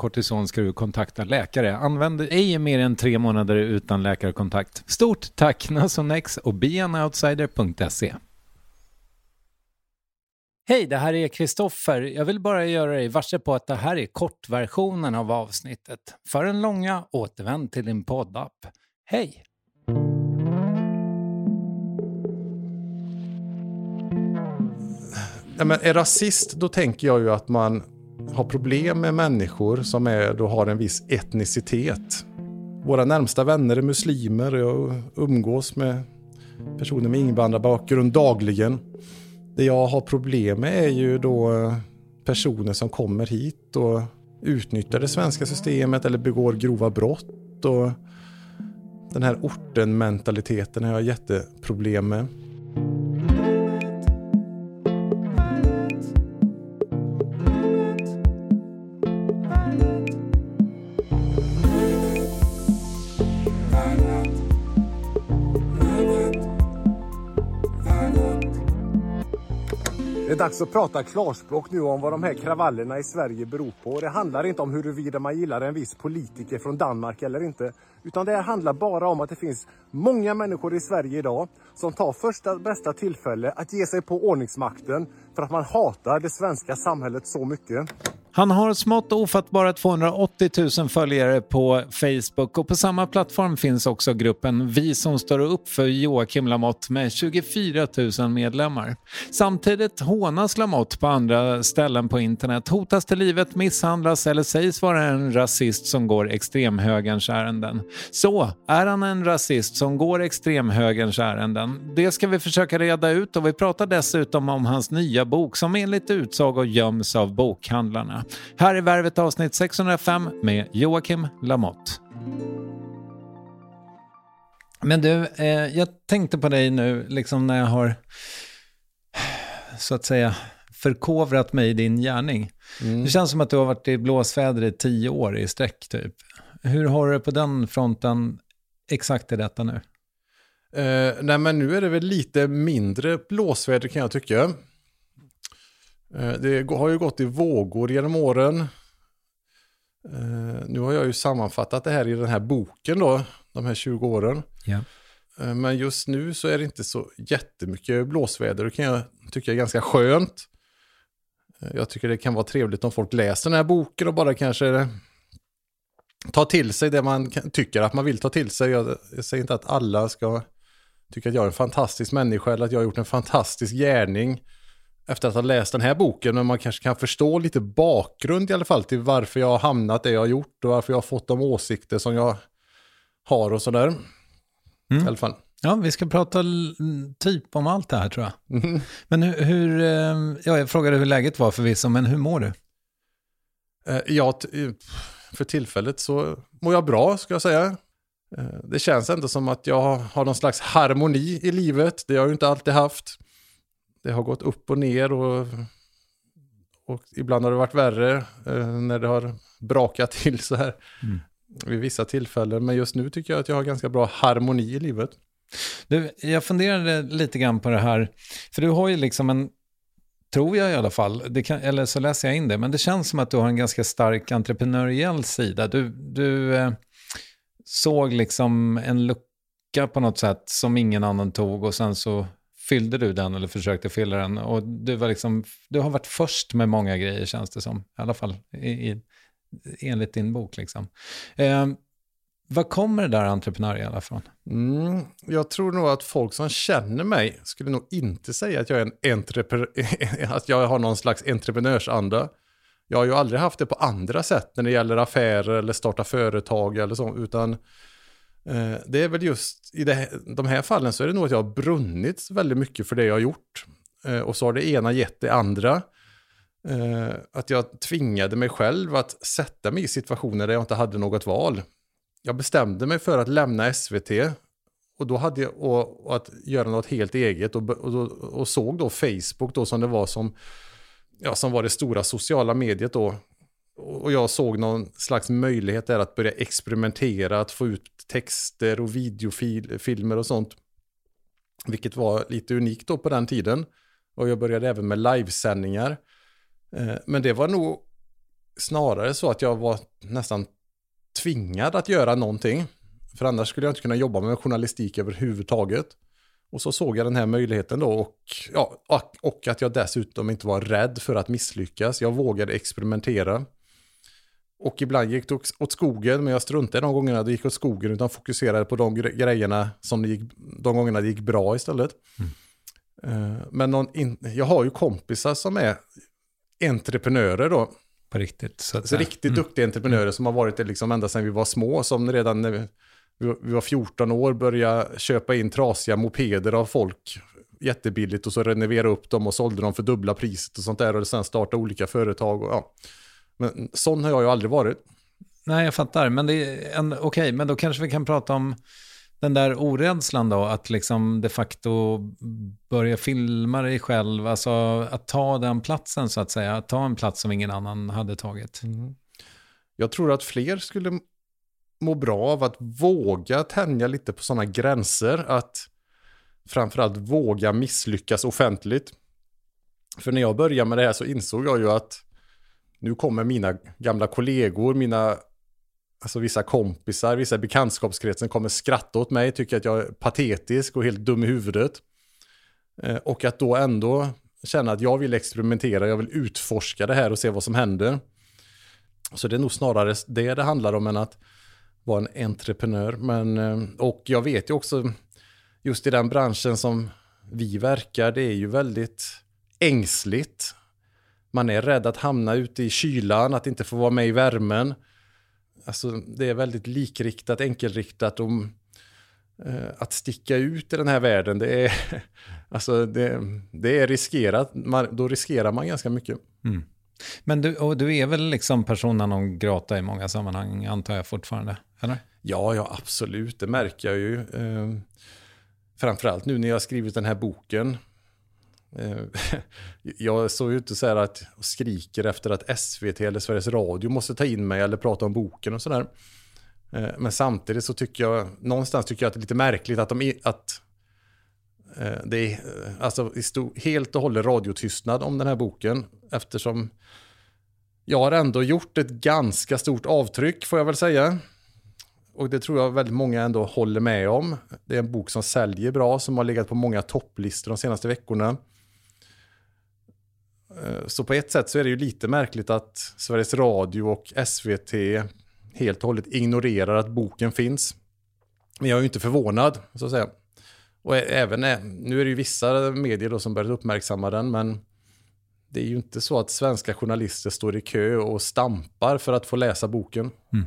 kortison ska du kontakta läkare. Använd ej mer än tre månader utan läkarkontakt. Stort tack Nasonex och beanoutsider.se. Hej, det här är Kristoffer. Jag vill bara göra dig varse på att det här är kortversionen av avsnittet. För den långa, återvänd till din poddapp. Hej! Ja, men är rasist, då tänker jag ju att man har problem med människor som är, då har en viss etnicitet. Våra närmsta vänner är muslimer och jag umgås med personer med invandrarbakgrund dagligen. Det jag har problem med är ju då eh, personer som kommer hit och utnyttjar det svenska systemet eller begår grova brott. Och den här orten-mentaliteten har jag jätteproblem med. Dags att prata klarspråk nu om vad de här kravallerna i Sverige beror på. Det handlar inte om huruvida man gillar en viss politiker från Danmark eller inte. Utan det här handlar bara om att det finns många människor i Sverige idag som tar första bästa tillfälle att ge sig på ordningsmakten för att man hatar det svenska samhället så mycket. Han har smått ofattbara 280 000 följare på Facebook och på samma plattform finns också gruppen Vi som står upp för Joakim Lamotte med 24 000 medlemmar. Samtidigt hånas Lamotte på andra ställen på internet, hotas till livet, misshandlas eller sägs vara en rasist som går extremhögerns ärenden. Så, är han en rasist som går extremhögerns ärenden? Det ska vi försöka reda ut och vi pratar dessutom om hans nya bok som enligt utsago göms av bokhandlarna. Här är Värvet avsnitt 605 med Joakim Lamotte. Men du, eh, jag tänkte på dig nu, liksom när jag har så att säga förkovrat mig i din gärning. Det känns som att du har varit i blåsväder i tio år i sträck typ. Hur har du det på den fronten exakt i detta nu? Eh, nej men nu är det väl lite mindre blåsväder kan jag tycka. Eh, det har ju gått i vågor genom åren. Eh, nu har jag ju sammanfattat det här i den här boken då, de här 20 åren. Ja. Eh, Men just nu så är det inte så jättemycket blåsväder. Det kan jag tycka är ganska skönt. Eh, Jag tycker det kan vara trevligt om folk läser den här boken och bara kanske tar till sig det man tycker att man vill ta till sig. Jag, jag säger inte att alla ska tycka att jag är en fantastisk människa eller att jag har gjort en fantastisk gärning efter att ha läst den här boken. Men man kanske kan förstå lite bakgrund i alla fall till varför jag har hamnat där jag har gjort och varför jag har fått de åsikter som jag har och sådär. I alla fall. Ja, vi ska prata typ om allt det här tror jag. Mhm. Men hur, hur eh, ja, jag frågade hur läget var förvisso, men hur mår du? Eh, Ja, eh, för tillfället så mår jag bra ska jag säga. Eh, Det känns ändå som att jag har någon slags harmoni i livet. Det har jag ju inte alltid haft. Det har gått upp och ner och, och ibland har det varit värre eh, när det har brakat till så här vid vissa tillfällen. Men just nu tycker jag att jag har ganska bra harmoni i livet. Du, jag funderade lite grann på det här, för du har ju liksom en, tror jag i alla fall, det kan, eller så läser jag in det, men det känns som att du har en ganska stark entreprenöriell sida. Du, du eh, såg liksom en lucka på något sätt som ingen annan tog och sen så fyllde du den eller försökte fylla den. Och du, var liksom, du har varit först med många grejer känns det som, i alla fall i, i, enligt din bok. Liksom. Eh, var kommer det där entreprenöriella från? Mm, jag tror nog att folk som känner mig skulle nog inte säga att jag är en entrepre- att jag har någon slags entreprenörsanda. Jag har ju aldrig haft det på andra sätt när det gäller affärer eller starta företag eller så, utan eh, det är väl just i det, de här fallen så är det nog att jag har brunnit väldigt mycket för det jag har gjort. Eh, och så har det ena gett det andra. Eh, att jag tvingade mig själv att sätta mig i situationer där jag inte hade något val jag bestämde mig för att lämna SVT och då hade jag, och, och att göra något helt eget och, och, och såg då Facebook då som det var som, ja, som var det stora sociala mediet då. Och jag såg någon slags möjlighet där att börja experimentera, att få ut texter och videofilmer och sånt. Vilket var lite unikt då på den tiden. Och jag började även med livesändningar. Eh, men det var nog snarare så att jag var nästan tvingad att göra någonting. För annars skulle jag inte kunna jobba med journalistik överhuvudtaget. Och så såg jag den här möjligheten då och, ja, och- att jag dessutom inte var rädd för att misslyckas. Jag vågade experimentera. Och ibland gick det åt- skogen, men jag struntade de gångerna det gick åt skogen utan fokuserade på de gre- grejerna som det gick, de gångerna det gick bra istället. Eh, Men någon in, jag har ju kompisar som är entreprenörer då. På riktigt. Så Så säga. riktigt duktiga entreprenörer som har varit det liksom ända sedan vi var små. Som redan när vi, vi var 14 år började köpa in trasiga mopeder av folk jättebilligt och så renovera upp dem och sålde dem för dubbla priset och sånt där och sen starta olika företag. Och, ja. Men sån har jag ju aldrig varit. Nej, jag fattar. Men det är en, okej, men då kanske vi kan prata om den där orädslan då, att liksom de facto börja filma dig själv, alltså att ta den platsen så att säga, att ta en plats som ingen annan hade tagit. Mm. Jag tror att fler skulle må bra av att våga tänja lite på sådana gränser. Att framförallt våga misslyckas offentligt. För när jag började med det här så insåg jag ju att nu kommer mina gamla kollegor, mina alltså vissa kompisar, vissa i bekantskapskretsen kommer skratta åt mig, tycker att jag är patetisk och helt dum i huvudet. Eh, och att då ändå känna att jag vill experimentera, jag vill utforska det här och se vad som händer. Så det är nog snarare det det handlar om än att vara en entreprenör. Men, eh, och jag vet ju också, just i den branschen som vi verkar, det är ju väldigt ängsligt. Man är rädd att hamna ute i kylan, att inte få vara med i värmen. Alltså det är väldigt likriktat, enkelriktat och eh, att sticka ut i den här världen, det är, alltså det, det är riskerat. Man, då riskerar man ganska mycket. Men du, och du är väl liksom persona non grata i många sammanhang, antar jag fortfarande, eller? Ja, ja, absolut. Det märker jag ju. Eh, framförallt nu när jag har skrivit den här boken. Eh, jag såg ju inte så här att skriker efter att SVT eller Sveriges Radio måste ta in mig eller prata om boken och sådär. Eh, men samtidigt så tycker jag, någonstans tycker jag att det är lite märkligt att de, att eh, det är alltså helt och hållet radiotystnad om den här boken eftersom jag har ändå gjort ett ganska stort avtryck får jag väl säga. Och det tror jag väldigt många ändå håller med om. Det är en bok som säljer bra, som har legat på många topplistor de senaste veckorna. Eh, så på ett sätt så är det ju lite märkligt att Sveriges Radio och SVT helt och hållet ignorerar att boken finns. Men jag är ju inte förvånad, så att säga. Och även, nu är det ju vissa medier då som börjat uppmärksamma den, men det är ju inte så att svenska journalister står i kö och stampar för att få läsa boken. Mm.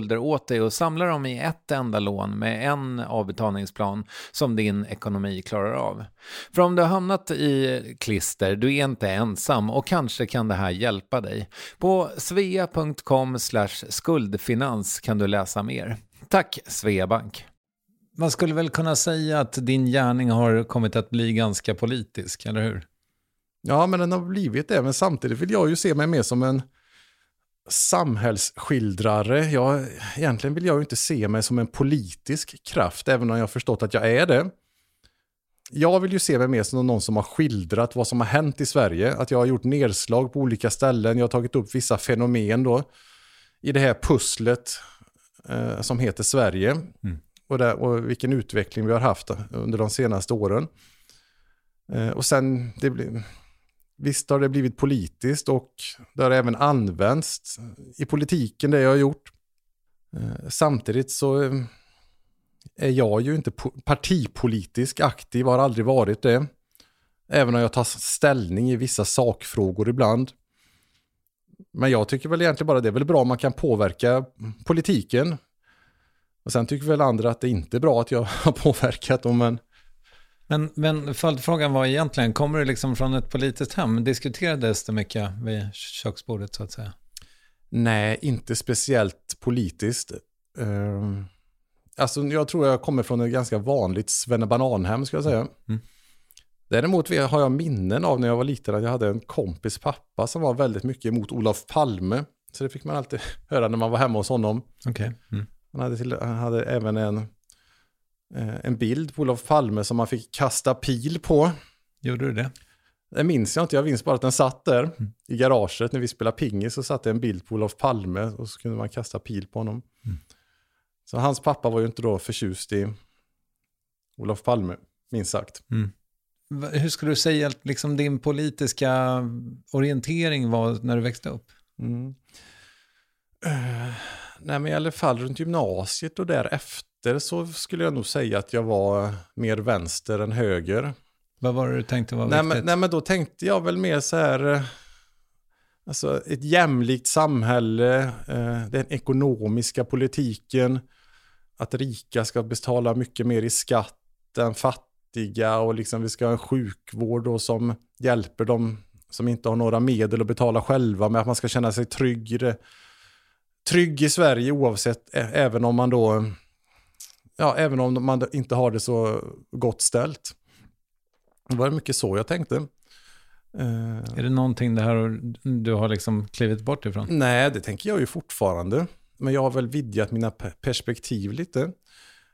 skulder åt dig och samla dem i ett enda lån med en avbetalningsplan som din ekonomi klarar av. För om du har hamnat i klister, du är inte ensam och kanske kan det här hjälpa dig. På svea.com skuldfinans kan du läsa mer. Tack Sveabank! Man skulle väl kunna säga att din gärning har kommit att bli ganska politisk, eller hur? Ja, men den har blivit det. Men samtidigt vill jag ju se mig mer som en samhällsskildrare. Jag, egentligen vill jag inte se mig som en politisk kraft, även om jag har förstått att jag är det. Jag vill ju se mig mer som någon som har skildrat vad som har hänt i Sverige. Att jag har gjort nedslag på olika ställen. Jag har tagit upp vissa fenomen då. I det här pusslet eh, som heter Sverige. Mm. Och, där, och vilken utveckling vi har haft under de senaste åren. Eh, och sen, det blir Visst har det blivit politiskt och det har även använts i politiken det jag har gjort. Eh, samtidigt så eh, är jag ju inte partipolitisk aktiv, har aldrig varit det. Även om jag tar ställning i vissa sakfrågor ibland. Men jag tycker väl egentligen bara det är väl bra om man kan påverka politiken. Och sen tycker väl andra att det inte är bra att jag har påverkat dem, men men, men följdfrågan var egentligen, kommer du liksom från ett politiskt hem? Diskuterades det mycket vid köksbordet så att säga? nej, inte speciellt politiskt. Uh, alltså jag tror jag kommer från ett ganska vanligt svennebananhem, ska jag säga. Mm. Däremot har jag minnen av när jag var liten att jag hade en kompis pappa som var väldigt mycket emot Olof Palme. Så det fick man alltid höra när man var hemma hos honom. Okej. Mm. Han hade, till, han hade även en, en bild på Olof Palme som man fick kasta pil på. Gjorde du det? Det minns jag inte, jag minns bara att den satt där i garaget när vi spelade pingis. Så satt det en bild på Olof Palme och så kunde man kasta pil på honom. Så hans pappa var ju inte då förtjust i Olof Palme, minst sagt. Va- Hur skulle du säga att liksom din politiska orientering var när du växte upp? Mm. Eh, nej men i alla fall runt gymnasiet och därefter så skulle jag nog säga att jag var mer vänster än höger. Vad var det du tänkte var Nej viktigt? men, nej men då tänkte jag väl mer så här, eh, alltså ett jämlikt samhälle, eh, den ekonomiska politiken, att rika ska betala mycket mer i skatt än fattiga och liksom vi ska ha en sjukvård då som hjälper dem som inte har några medel att betala själva med att man ska känna sig trygg trygg i Sverige oavsett, även om man då, ja även om man inte har det så gott ställt. Det var mycket så jag tänkte. Eh, Är det någonting det här du har liksom klivit bort ifrån? Nej, det tänker jag ju fortfarande. Men jag har väl vidgat mina pe- perspektiv lite.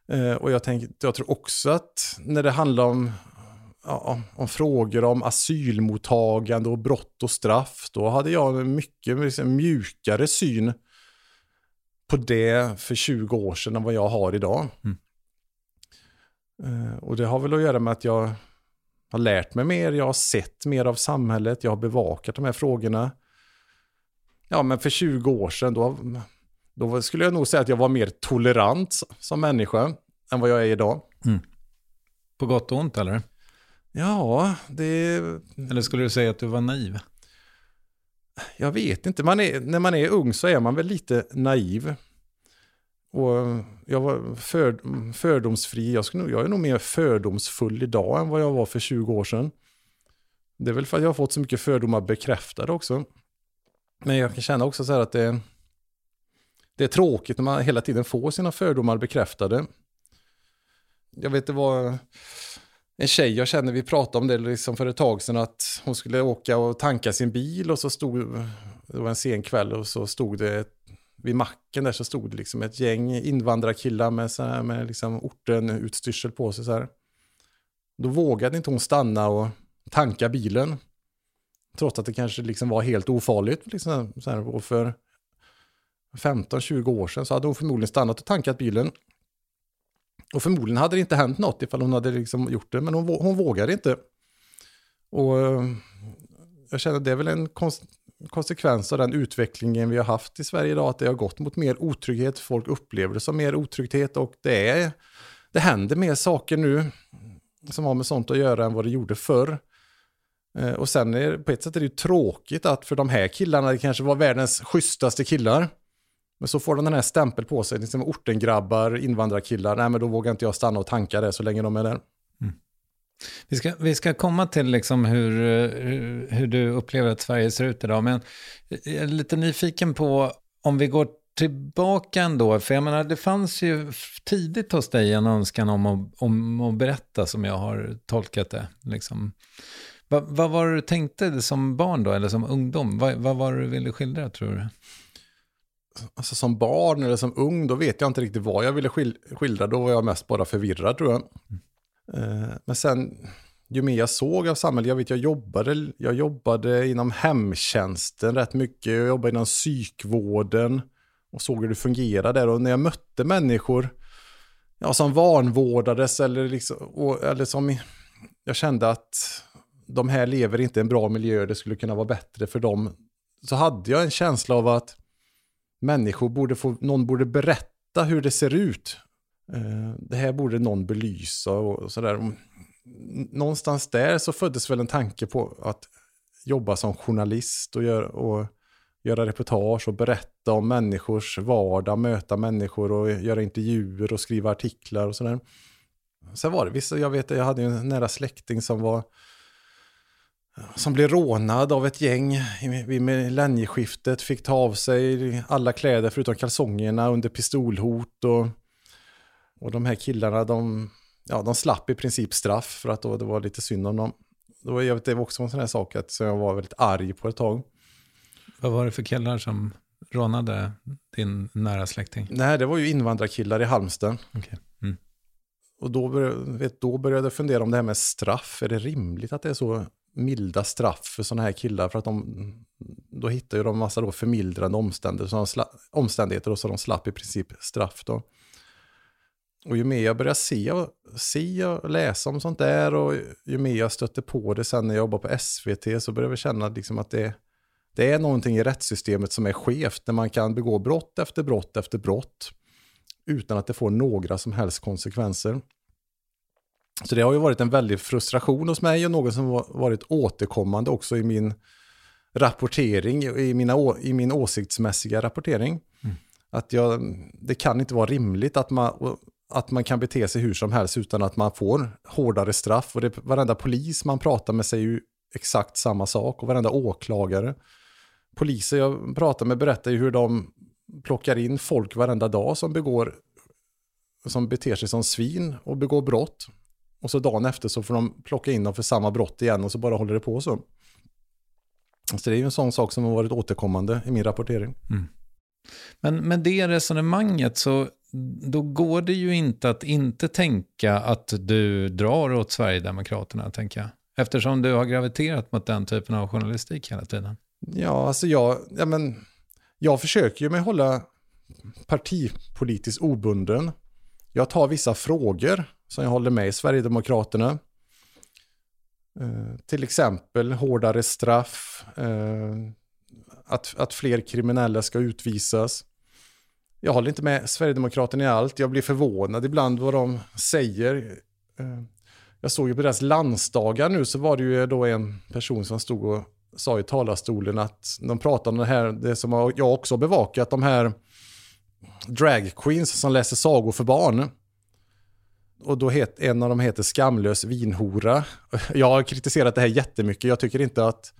Eh, och jag, tänker, jag tror också att när det handlar om, ja, om frågor om asylmottagande och brott och straff, då hade jag en mycket liksom, mjukare syn på det för 20 år sedan än vad jag har idag. Mm. Eh, och det har väl att göra med att jag har lärt mig mer, jag har sett mer av samhället, jag har bevakat de här frågorna. Ja, men för 20 år sedan då, då skulle jag nog säga att jag var mer tolerant som människa än vad jag är idag. På gott och ont eller? Ja, det... Eller skulle du säga att du var naiv? Jag vet inte. Man är, när man är ung så är man väl lite naiv. Och jag var för, fördomsfri. Jag, skulle, jag är nog mer fördomsfull idag än vad jag var för 20 år sedan. Det är väl för att jag har fått så mycket fördomar bekräftade också. Men jag kan känna också så här att det, det är tråkigt när man hela tiden får sina fördomar bekräftade. Jag vet det var en tjej jag känner, vi pratade om det liksom för ett tag sedan, att hon skulle åka och tanka sin bil och så stod, det var en sen kväll och så stod det, ett- vid macken där så stod det liksom ett gäng invandrarkillar med, så här, med liksom orten-utstyrsel på sig så här. Då vågade inte hon stanna och tanka bilen. Trots att det kanske liksom var helt ofarligt. Liksom, så här, och för 15-20 år sedan så hade hon förmodligen stannat och tankat bilen. Och förmodligen hade det inte hänt något ifall hon hade liksom gjort det, men hon, hon vågade inte. Och eh, jag känner att det är väl en konsekvens av den utvecklingen vi har haft i Sverige idag, att det har gått mot mer otrygghet, folk upplever det som mer otrygghet och det, är, det händer mer saker nu som har med sånt att göra än vad det gjorde förr. Eh, och sen är på ett sätt är det ju tråkigt att för de här killarna, det kanske var världens schysstaste killar, men så får de den här stämpel på sig, liksom ortengrabbar, invandrarkillar, nej men då vågar inte jag stanna och tanka det så länge de är där. Mm. Vi ska, vi ska komma till liksom hur, hur, hur du upplever att Sverige ser ut idag, men jag är lite nyfiken på om vi går tillbaka ändå, för jag menar det fanns ju tidigt hos dig en önskan om att, om att berätta som jag har tolkat det. Liksom. Vad, vad var det du tänkte som barn då, eller som ungdom? Vad, vad var det du ville skildra tror du? Alltså som barn eller som ung, då vet jag inte riktigt vad jag ville skildra. Då var jag mest bara förvirrad tror jag. Mm. Men sen, ju mer jag såg av samhället, jag vet jag jobbade, jag jobbade inom hemtjänsten rätt mycket, jag jobbade inom psykvården och såg hur det fungerade där. Och när jag mötte människor ja, som vanvårdades eller, liksom, och, eller som jag kände att de här lever inte i en bra miljö, det skulle kunna vara bättre för dem. Så hade jag en känsla av att människor borde få, någon borde berätta hur det ser ut. Eh, det här borde någon belysa och sådär. Någonstans där så föddes väl en tanke på att jobba som journalist och göra, och göra reportage och berätta om människors vardag, möta människor och göra intervjuer och skriva artiklar och sådär. Sen var det vissa, jag vet, jag hade en nära släkting som var som blev rånad av ett gäng vid millennieskiftet, fick ta av sig alla kläder förutom kalsongerna under pistolhot och, och de här killarna de, ja, de slapp i princip straff för att då, det var lite synd om dem. Det var, jag vet, det var också en sån här sak att, så jag var väldigt arg på ett tag. Vad var det för killar som rånade din nära släkting? Nej, det var ju invandrarkillar i Halmstad. Okay. Mm. Och då, började, vet, då började jag fundera om det här med straff, är det rimligt att det är så milda straff för sådana här killar? För att de, då hittar ju de massa då förmildrande omständigheter, så sla, omständigheter och så de slapp i princip straff då. Och ju mer jag börjar se och, se och läsa om sånt där och ju mer jag stötte på det sen när jag jobbar på SVT så börjar jag känna liksom att det, det är någonting i rättssystemet som är skevt när man kan begå brott efter brott efter brott utan att det får några som helst konsekvenser. Så det har ju varit en väldig frustration hos mig och något som varit återkommande också i min rapportering, i, mina, i min åsiktsmässiga rapportering. Mm. Att jag, det kan inte vara rimligt att man, att man kan bete sig hur som helst utan att man får hårdare straff. Och det, varenda polis man pratar med säger ju exakt samma sak och varenda åklagare. Poliser jag pratar med berättar ju hur de plockar in folk varenda dag som begår som beter sig som svin och begår brott. Och så dagen efter så får de plocka in dem för samma brott igen och så bara håller det på så. Så det är ju en sån sak som har varit återkommande i min rapportering. Mm. Men med det resonemanget så då går det ju inte att inte tänka att du drar åt Sverigedemokraterna, tänker jag. Eftersom du har graviterat mot den typen av journalistik hela tiden. Ja, alltså jag, ja, men, jag försöker ju att hålla partipolitiskt obunden. Jag tar vissa frågor som jag håller med i Sverigedemokraterna. Eh, till exempel hårdare straff, eh, att, att fler kriminella ska utvisas. Jag håller inte med Sverigedemokraterna i allt. Jag blir förvånad ibland vad de säger. Eh, jag såg ju på deras landsdagar nu så var det ju då en person som stod och sa i talarstolen att de pratade om det här, det som jag också har bevakat, de här drag queens som läser sagor för barn. Och då het, en av dem heter Skamlös vinhora. Jag har kritiserat det här jättemycket. Jag tycker inte att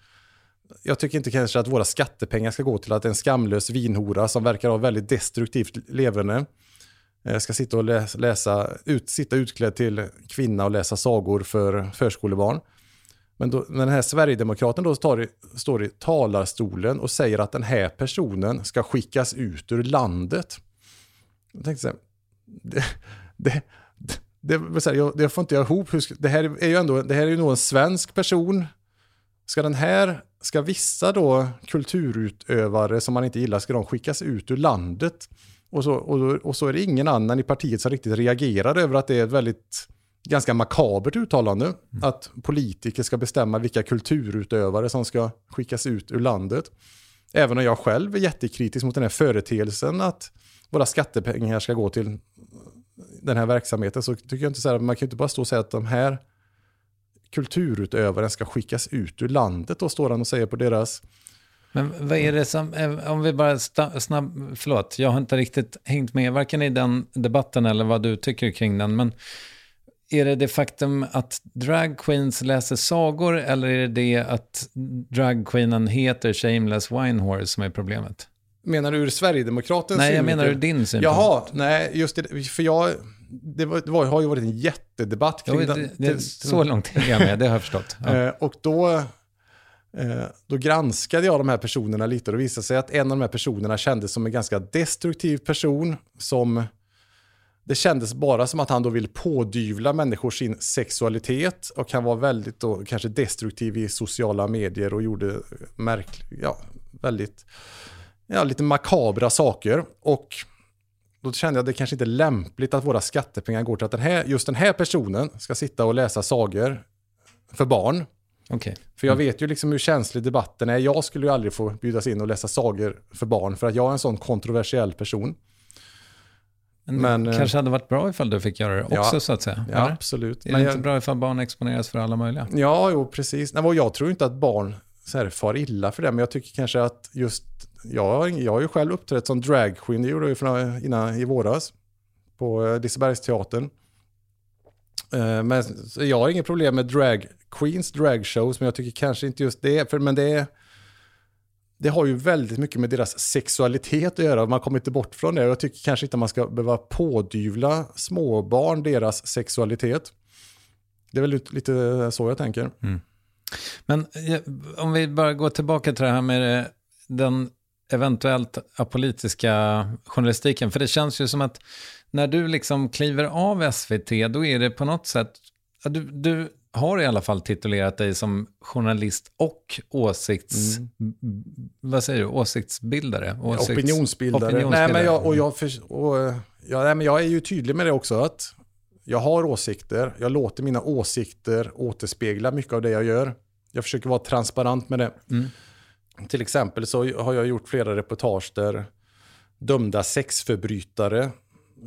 jag tycker inte kanske att våra skattepengar ska gå till att en skamlös vinhora som verkar ha väldigt destruktivt leverne eh, ska sitta och läsa, läsa ut, sitta utklädd till kvinna och läsa sagor för förskolebarn. Men, då, den här Sverigedemokraten då tar, står i talarstolen och säger att den här personen ska skickas ut ur landet. Jag tänkte så här, det, det, det, det, jag, det får inte jag ihop. Det här är ju ändå det här är ju nog en svensk person. Ska den här, ska vissa då kulturutövare som man inte gillar, ska de skickas ut ur landet? Och så, och, och så är det ingen annan i partiet som riktigt reagerar över att det är ett väldigt ganska makabert uttalande. Mm. Att politiker ska bestämma vilka kulturutövare som ska skickas ut ur landet. Även om jag själv är jättekritisk mot den här företeelsen att våra skattepengar ska gå till den här verksamheten så tycker jag inte så här, man kan ju inte bara stå och säga att de här kulturutövaren ska skickas ut ur landet och står han och säger på deras men vad är det som, eh, om vi bara snabb, förlåt, jag har inte riktigt hängt med varken i den debatten eller vad du tycker kring den, men är det det faktum att dragqueens läser sagor eller är det det att dragqueenen heter Shameless Winehorse som är problemet? Menar du ur Sverigedemokratens Nej, jag menar ur din synpunkt. Jaha, nej, just det, för jag, det, var, det var, har ju varit en jättedebatt kring jo, det, det, Så långt är jag med, det har jag förstått. Ja. Eh, och då, eh, då granskade jag de här personerna lite och det visade sig att en av de här personerna kändes som en ganska destruktiv person som det kändes bara som att han då vill pådyvla människor sin sexualitet och han var väldigt då kanske destruktiv i sociala medier och gjorde märkligt, ja, väldigt, ja, lite makabra saker. Och då kände jag att det kanske inte är lämpligt att våra skattepengar går till att den här, just den här personen ska sitta och läsa sagor för barn. Okay. För jag vet ju liksom hur känslig debatten är. Jag skulle ju aldrig få bjudas in och läsa sagor för barn för att jag är en sån kontroversiell person. Men, men eh, kanske hade varit bra ifall du fick göra det också ja, så att säga. Ja, absolut. Är det men inte jag, bra ifall barn exponeras för alla möjliga? Ja, jo, precis. Nej, jag tror inte att barn så här, far illa för det, men jag tycker kanske att just, jag, jag har ju själv uppträtt som dragqueen, det gjorde jag ju innan, i våras, på eh, Lisebergsteatern. Eh, men jag har inget problem med drag queens dragshows, men jag tycker kanske inte just det, för, men det det har ju väldigt mycket med deras sexualitet att göra. Man kommer inte bort från det. Jag tycker kanske inte man ska behöva pådyvla småbarn deras sexualitet. Det är väl lite så jag tänker. Mm. Men om vi bara går tillbaka till det här med eh, den eventuellt apolitiska journalistiken. För det känns ju som att när du liksom kliver av SVT, då är det på något sätt... Du, du har i alla fall titulerat dig som journalist och åsikts... Mm. Vad säger du? Åsiktsbildare? Åsikts, opinionsbildare. opinionsbildare. Nej, men jag, och jag, för, och, ja, nej, men jag är ju tydlig med det också. att Jag har åsikter. Jag låter mina åsikter återspegla mycket av det jag gör. Jag försöker vara transparent med det. Mm. Till exempel så har jag gjort flera reportage där dömda sexförbrytare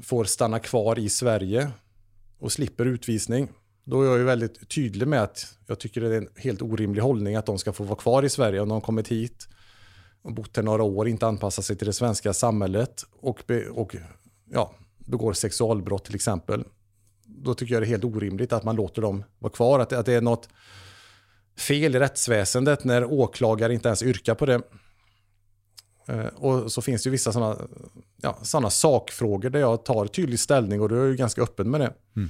får stanna kvar i Sverige och slipper utvisning. Då är jag ju väldigt tydlig med att jag tycker det är en helt orimlig hållning att de ska få vara kvar i Sverige om de kommit hit och bott här några år, inte anpassat sig till det svenska samhället och, be, och ja, begår sexualbrott till exempel. Då tycker jag det är helt orimligt att man låter dem vara kvar. Att, att det är något fel i rättsväsendet när åklagare inte ens yrkar på det. Eh, och så finns det vissa sådana ja, såna sakfrågor där jag tar tydlig ställning och då är jag ganska öppen med det. Mm.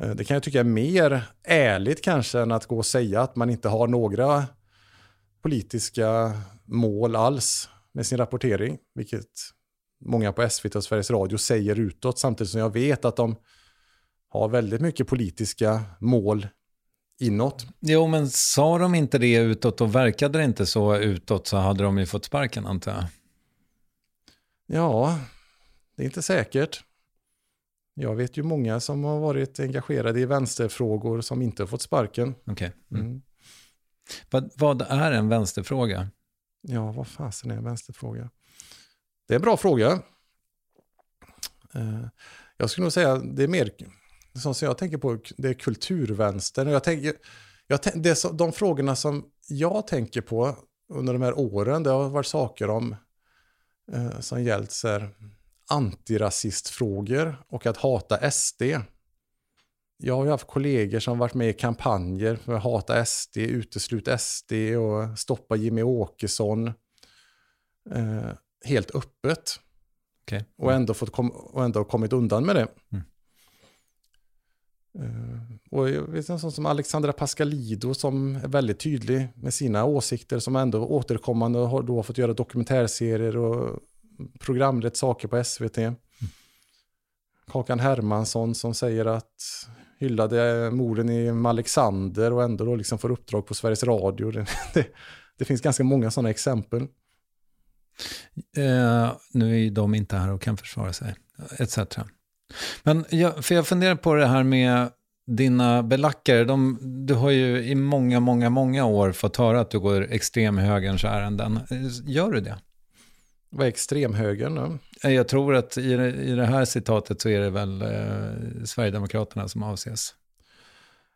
Eh, det kan jag tycka är mer ärligt kanske än att gå och säga att man inte har några politiska mål alls med sin rapportering, vilket många på SVT och Sveriges Radio säger utåt, samtidigt som jag vet att de har väldigt mycket politiska mål inåt. Jo, men sa de inte det utåt och verkade det inte så utåt så hade de ju fått sparken antar jag. Ja, det är inte säkert. Jag vet ju många som har varit engagerade i vänsterfrågor som inte har fått sparken. Okay. Mm. Mm. Vad, vad, är en vänsterfråga? Ja, vad fasen är en vänsterfråga? Det är en bra fråga. Uh, jag skulle nog säga det är mer, som jag tänker på, det är kulturvänstern. Jag tänker, jag, det så, de frågorna som jag tänker på under de här åren, det har varit saker om uh, som gällt så här, antirasistfrågor och att hata SD. Jag har ju haft kollegor som varit med i kampanjer för att hata SD, uteslut SD och stoppa Jimmy Åkesson. Eh, helt öppet. Okay. Och, ändå fått kom och ändå kommit undan med det. Mm. Uh, och jag vet en sån som Alexandra Pascalido som är väldigt tydlig med sina åsikter som ändå återkommande har då fått göra dokumentärserier och programlett saker på SVT. Mm. Kakan Hermansson som säger att hyllade morden i Alexander och ändå då liksom får uppdrag på Sveriges Radio. Det, det, det finns ganska många sådana exempel. Eh, nu är ju de inte här och kan försvara sig, etc. Men jag, för jag funderar på det här med dina belackare. De, du har ju i många, många, många år fått höra att du går extremhögerns ärenden. Gör du det? Vad är extremhögern då? Jag tror att i det, i det här citatet så är det väl eh, Sverigedemokraterna som avses.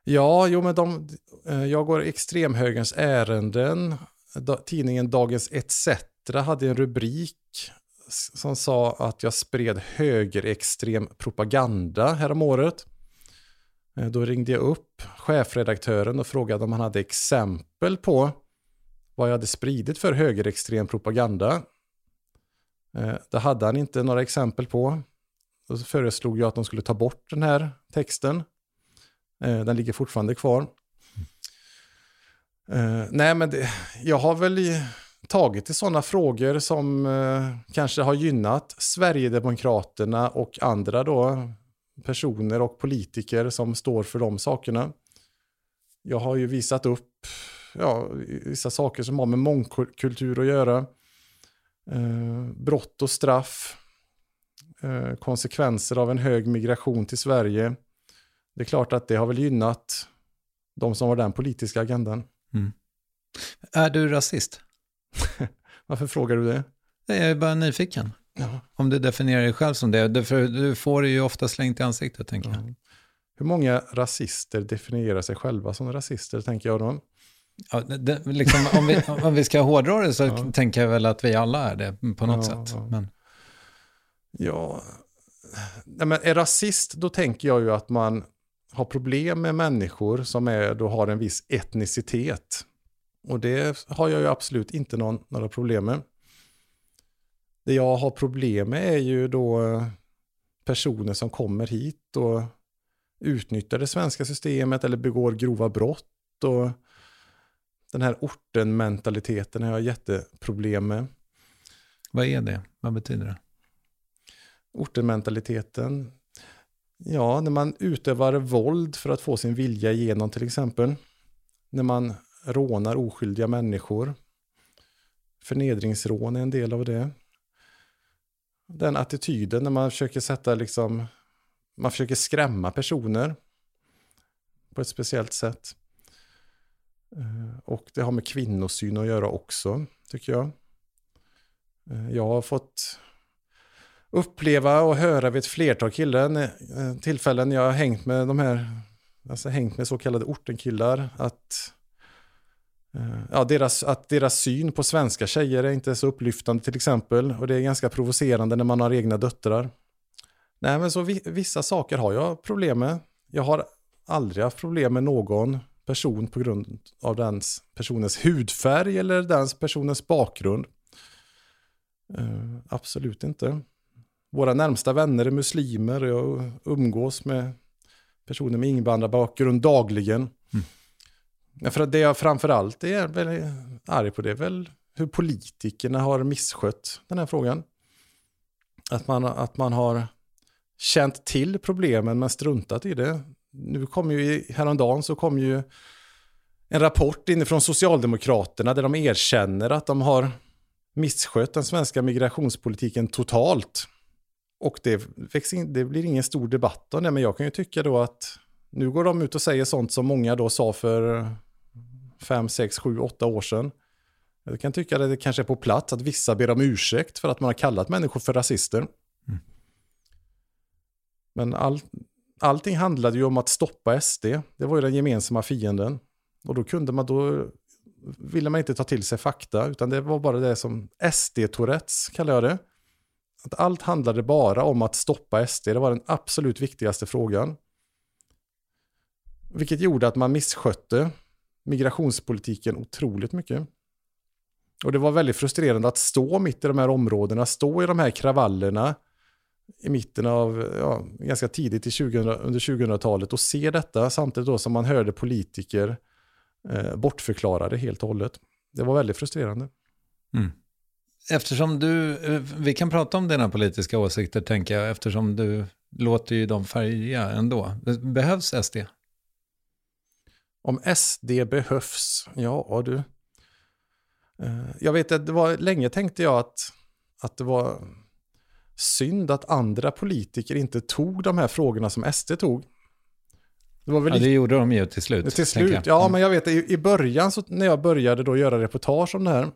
Ja, jo men de, eh, jag går extremhögerns ärenden. Da, tidningen Dagens ETC hade en rubrik som sa att jag spred högerextrem propaganda häromåret. Eh, då ringde jag upp chefredaktören och frågade om han hade exempel på vad jag hade spridit för högerextrem propaganda. Eh, det hade han inte några exempel på. Då föreslog jag att de skulle ta bort den här texten. Eh, den ligger fortfarande kvar. Eh, nej, men det, jag har väl tagit i sådana frågor som eh, kanske har gynnat Sverigedemokraterna och andra då personer och politiker som står för de sakerna. Jag har ju visat upp ja, vissa saker som har med mångkultur att göra eh, brott och straff, eh, konsekvenser av en hög migration till Sverige. Det är klart att det har väl gynnat de som har den politiska agendan. Mm. Är du rasist? Varför frågar du det? Jag är bara nyfiken. Ja. Om du definierar dig själv som det. Du får det ju ofta slängt i ansiktet, tänker jag. Hur många rasister definierar sig själva som rasister, tänker jag då? Ja, det, liksom, om, vi, om vi ska hårdra det så ja. tänker jag väl att vi alla är det på något ja, sätt. Men... Ja, Nej, men är rasist då tänker jag ju att man har problem med människor som är, då har en viss etnicitet. Och det har jag ju absolut inte någon, några problem med. Det jag har problem med är ju då personer som kommer hit och utnyttjar det svenska systemet eller begår grova brott. Och den här orten-mentaliteten har jag jätteproblem med. Vad är det? Vad betyder det? Orten-mentaliteten. Ja, när man utövar våld för att få sin vilja igenom till exempel. När man rånar oskyldiga människor. Förnedringsrån är en del av det. Den attityden när man försöker sätta liksom, man försöker skrämma personer på ett speciellt sätt. Eh, och det har med kvinnosyn att göra också, tycker jag. Eh, jag har fått uppleva och höra vid ett flertal killar, eh, tillfällen jag har hängt med de här, alltså hängt med så kallade ortenkillar, att Eh, ja, deras, att deras syn på svenska tjejer är inte så upplyftande till exempel. Och det är ganska provocerande när man har egna döttrar. Nej, men så vissa saker har jag problem med. Jag har aldrig haft problem med någon person på grund av den personens hudfärg eller den personens bakgrund. Uh, absolut inte. Våra närmsta vänner är muslimer. och Jag umgås med personer med invandrarbakgrund dagligen. Ja, för det jag framförallt är arg på det är väl hur politikerna har misskött den här frågan. Att man, att man har känt till problemen men struntat i det. Nu kom ju häromdagen så kom ju en rapport inifrån Socialdemokraterna där de erkänner att de har misskött den svenska migrationspolitiken totalt. Och det, det blir ingen stor debatt om det, men jag kan ju tycka då att nu går de ut och säger sånt som många då sa för fem, sex, sju, åtta år sedan. Jag kan tycka att det kanske är på plats att vissa ber om ursäkt för att man har kallat människor för rasister. Mm. Men all, allting handlade ju om att stoppa SD. Det var ju den gemensamma fienden. Och då kunde man då ville man inte ta till sig fakta, utan det var bara det som SD-tourettes kallar jag det. Att allt handlade bara om att stoppa SD, det var den absolut viktigaste frågan. Vilket gjorde att man misskötte migrationspolitiken otroligt mycket. Och det var väldigt frustrerande att stå mitt i de här områdena, stå i de här kravallerna i mitten av, ja, ganska tidigt i 2000, under 2000-talet och se detta samtidigt då som man hörde politiker eh, bortförklara det helt och hållet. Det var väldigt frustrerande. Mm. Eftersom du, eh, vi kan prata om dina politiska åsikter tänker jag, eftersom du låter ju dem färga ändå. Behövs SD? Om SD behövs, ja du. Eh, jag vet att det var länge tänkte jag att, att det var synd att andra politiker inte tog de här frågorna som SD tog. Det, var väl ja, det gjorde de ju till slut. Till slut, ja mm. men jag vet i, i början så, när jag började då göra reportage om det här.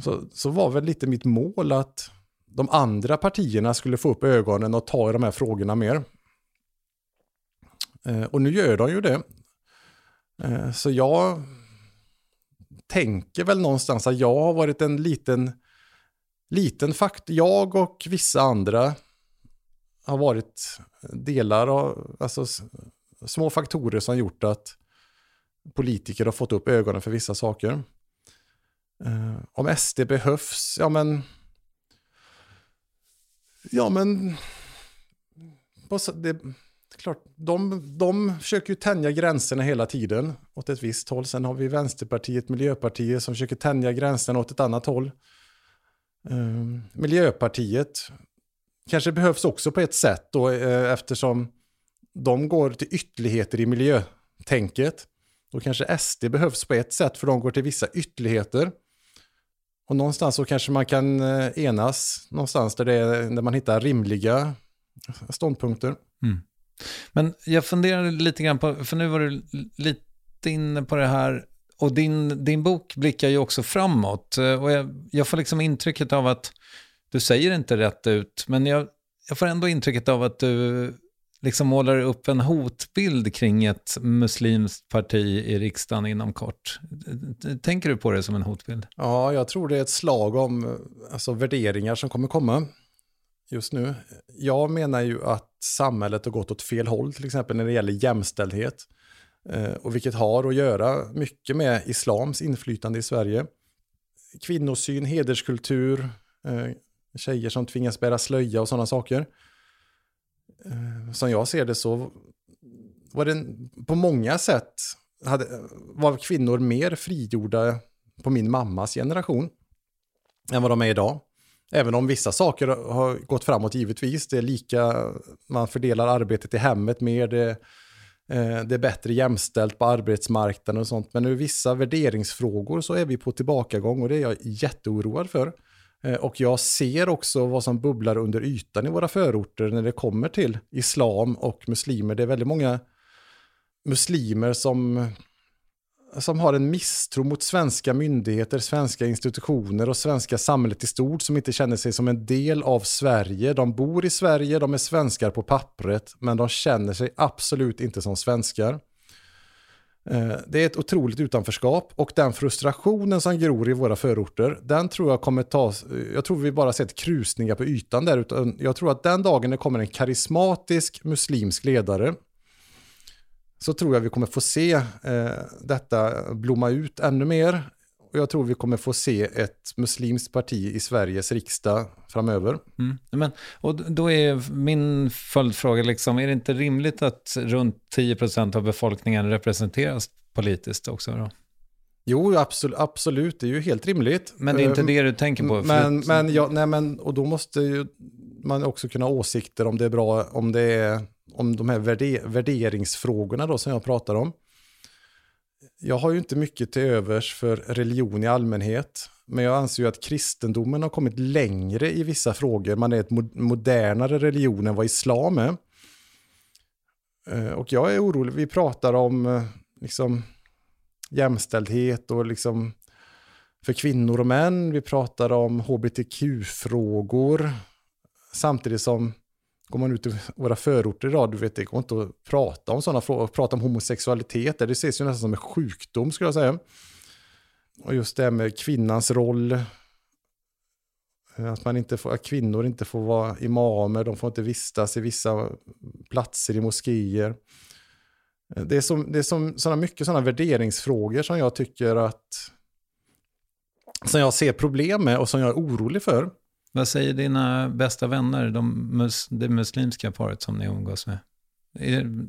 Så, så var väl lite mitt mål att de andra partierna skulle få upp ögonen och ta i de här frågorna mer. Eh, och nu gör de ju det. Eh, så jag tänker väl någonstans att jag har varit en liten, liten faktor. Jag och vissa andra har varit delar av, alltså små faktorer som gjort att politiker har fått upp ögonen för vissa saker. Eh, om SD behövs, ja men... Ja men... Det, klart, de, de försöker ju tänja gränserna hela tiden åt ett visst håll. Sen har vi Vänsterpartiet, Miljöpartiet som försöker tänja gränserna åt ett annat håll. Uh, Miljöpartiet kanske behövs också på ett sätt då eh, eftersom de går till ytterligheter i miljötänket. Då kanske SD behövs på ett sätt för de går till vissa ytterligheter. Och någonstans så kanske man kan eh, enas någonstans där, det är, där man hittar rimliga ståndpunkter. Mm. Men jag funderar lite grann på, för nu var du lite inne på det här, och din, din bok blickar ju också framåt. Eh, och jag, jag får liksom intrycket av att, du säger inte rätt ut, men jag, jag får ändå intrycket av att du liksom målar upp en hotbild kring ett muslimskt parti i riksdagen inom kort. Tänker du på det som en hotbild? Ja, jag tror det är ett slag om alltså, värderingar som kommer komma just nu. Jag menar ju att samhället har gått åt fel håll, till exempel när det gäller jämställdhet. Eh, och vilket har att göra mycket med islams inflytande i Sverige. Kvinnosyn, hederskultur, eh, tjejer som tvingas bära slöja och sådana saker. Eh, som jag ser det så var det på många sätt hade, var kvinnor mer frigjorda på min mammas generation än vad de är idag. Även om vissa saker har gått framåt givetvis. Det är lika, man fördelar arbetet i hemmet mer, det, eh, det är bättre jämställt på arbetsmarknaden och sånt. Men ur vissa värderingsfrågor så är vi på tillbakagång och det är jag jätteoroad för. Eh, och jag ser också vad som bubblar under ytan i våra förorter när det kommer till islam och muslimer. Det är väldigt många muslimer som, som har en misstro mot svenska myndigheter, svenska institutioner och svenska samhället i stort som inte känner sig som en del av Sverige. De bor i Sverige, de är svenskar på pappret, men de känner sig absolut inte som svenskar. Eh, det är ett otroligt utanförskap och den frustrationen som gror i våra förorter, den tror jag kommer ta, jag tror vi bara sett krusningar på ytan där, utan jag tror att den dagen det kommer en karismatisk muslimsk ledare, så tror jag vi kommer få se eh, detta blomma ut ännu mer och jag tror vi kommer få se ett muslimskt parti i Sveriges riksdag framöver. Mm. Men, och då är min följdfråga, liksom, är det inte rimligt att runt 10% av befolkningen representeras politiskt också? Då? Jo, absolut, absolut, det är ju helt rimligt. Men det är inte det du tänker på? Men, men, ja, nej, men, och då måste ju man också kunna ha åsikter om det är bra, om det är, om de här värder, värderingsfrågorna då som jag pratar om jag har ju inte mycket till övers för religion i allmänhet. Men jag anser ju att kristendomen har kommit längre i vissa frågor. Man är ett modernare religion än vad islam är. Eh, och jag är orolig. Vi pratar om eh, liksom, jämställdhet och liksom för kvinnor och män. Vi pratar om hbtq-frågor. Samtidigt som Går man ut i våra förorter idag, du vet, det går inte att prata om sådana frågor. Prata om homosexualitet, det ses ju nästan som en sjukdom skulle jag säga. Och just det här med kvinnans roll. Att, man inte får, att kvinnor inte får vara imamer, de får inte vistas i vissa platser i moskéer. Det är, som, det är som, såna, mycket sådana värderingsfrågor som jag tycker att som jag ser problem med och som jag är orolig för. Vad säger dina bästa vänner, de mus det muslimska paret som ni umgås med?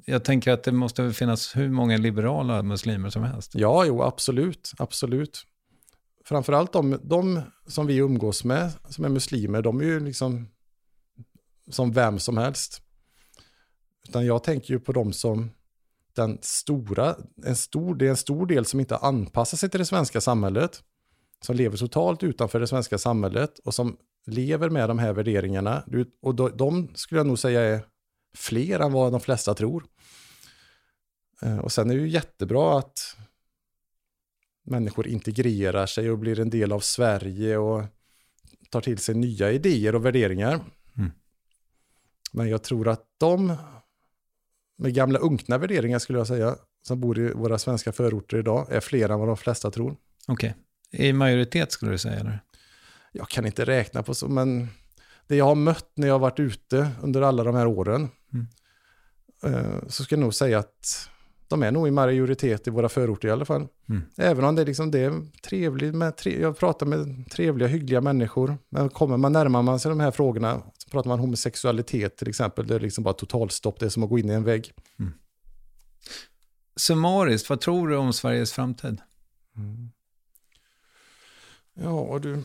Jag tänker att det måste finnas hur många liberala muslimer som helst. Ja, jo, absolut, absolut. Framförallt de, de som vi umgås med, som är muslimer, de är ju liksom som vem som helst. Utan jag tänker ju på de som den stora, en stor, det är en stor del som inte anpassar sig till det svenska samhället. Som lever totalt utanför det svenska samhället och som lever med de här värderingarna. Och de skulle jag nog säga är fler än vad de flesta tror. Eh, och sen är det ju jättebra att människor integrerar sig och blir en del av Sverige och tar till sig nya idéer och värderingar. Mm. Men jag tror att de med gamla unkna värderingar skulle jag säga, som bor i våra svenska förorter idag, är fler än vad de flesta tror. Okej. Okay. I majoritet skulle du säga? Eller? Jag kan inte räkna på så, men det jag har mött när jag har varit ute under alla de här åren, mm. Eh, så ska jag nog säga att de är nog i majoritet i våra förorter i alla fall. Mm. Även om det, liksom, det är trevligt med, tre, jag pratar med trevliga, hyggliga människor. Men kommer man närmar man sig de här frågorna, så pratar man homosexualitet till exempel, det är liksom bara totalstopp, det är som att gå in i en vägg. Mm. Summariskt, vad tror du om Sveriges framtid? Mm. Ja, du,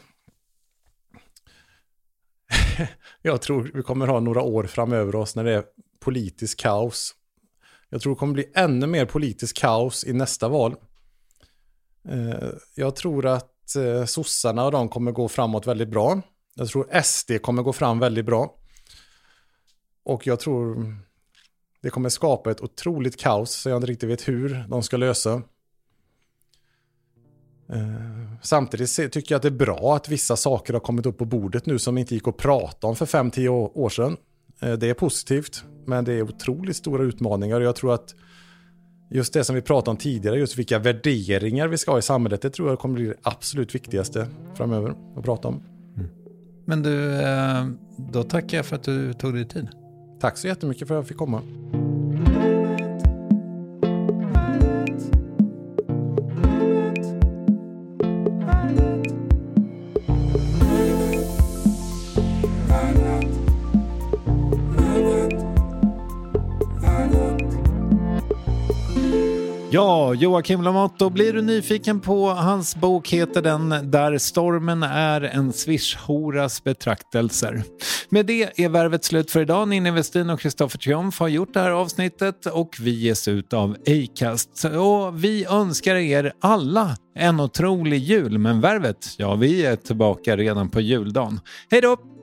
jag tror vi kommer ha några år framöver oss när det är politisk kaos. Jag tror det kommer bli ännu mer politisk kaos i nästa val. Eh, jag tror att eh, sossarna och de kommer gå framåt väldigt bra. Jag tror SD kommer gå fram väldigt bra. Och jag tror det kommer skapa ett otroligt kaos så jag inte riktigt vet hur de ska lösa. Eh, samtidigt tycker jag att det är bra att vissa saker har kommit upp på bordet nu som inte gick att prata om för 5-10 år sedan. Eh, det är positivt, men det är otroligt stora utmaningar. Jag tror att just det som vi pratade om tidigare, just vilka värderingar vi ska ha i samhället, det tror jag kommer bli det absolut viktigaste framöver att prata om. Men du, eh, då tackar jag för att du tog dig tid. Tack så jättemycket för att jag fick komma. Joakim Lamotte, blir du nyfiken på hans bok heter den Där stormen är en swishhoras betraktelser. Med det är värvet slut för idag. Ninni Westin och Kristoffer Triumf har gjort det här avsnittet och vi ges ut av Acast. Och vi önskar er alla en otrolig jul, men värvet, ja vi är tillbaka redan på juldagen. Hej då!